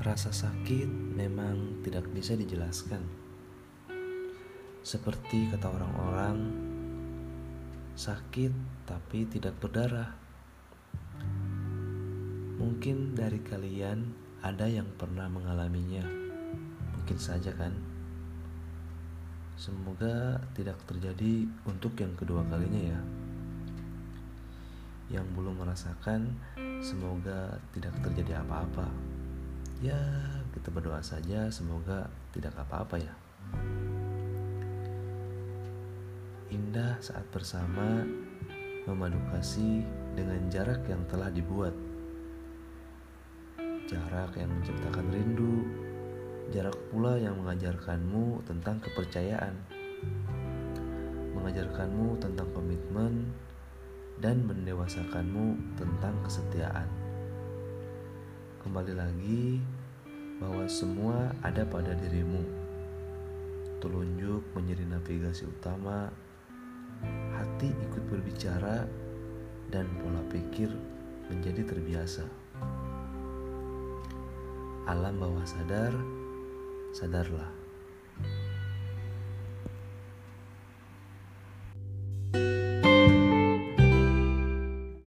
Rasa sakit memang tidak bisa dijelaskan. Seperti kata orang-orang, sakit tapi tidak berdarah. Mungkin dari kalian ada yang pernah mengalaminya. Mungkin saja kan? Semoga tidak terjadi untuk yang kedua kalinya ya. Yang belum merasakan, semoga tidak terjadi apa-apa. Ya, kita berdoa saja semoga tidak apa-apa ya. Indah saat bersama memadu kasih dengan jarak yang telah dibuat. Jarak yang menciptakan rindu, Jarak pula yang mengajarkanmu tentang kepercayaan, mengajarkanmu tentang komitmen, dan mendewasakanmu tentang kesetiaan. Kembali lagi bahwa semua ada pada dirimu. Telunjuk menjadi navigasi utama, hati ikut berbicara, dan pola pikir menjadi terbiasa. Alam bawah sadar sadarlah.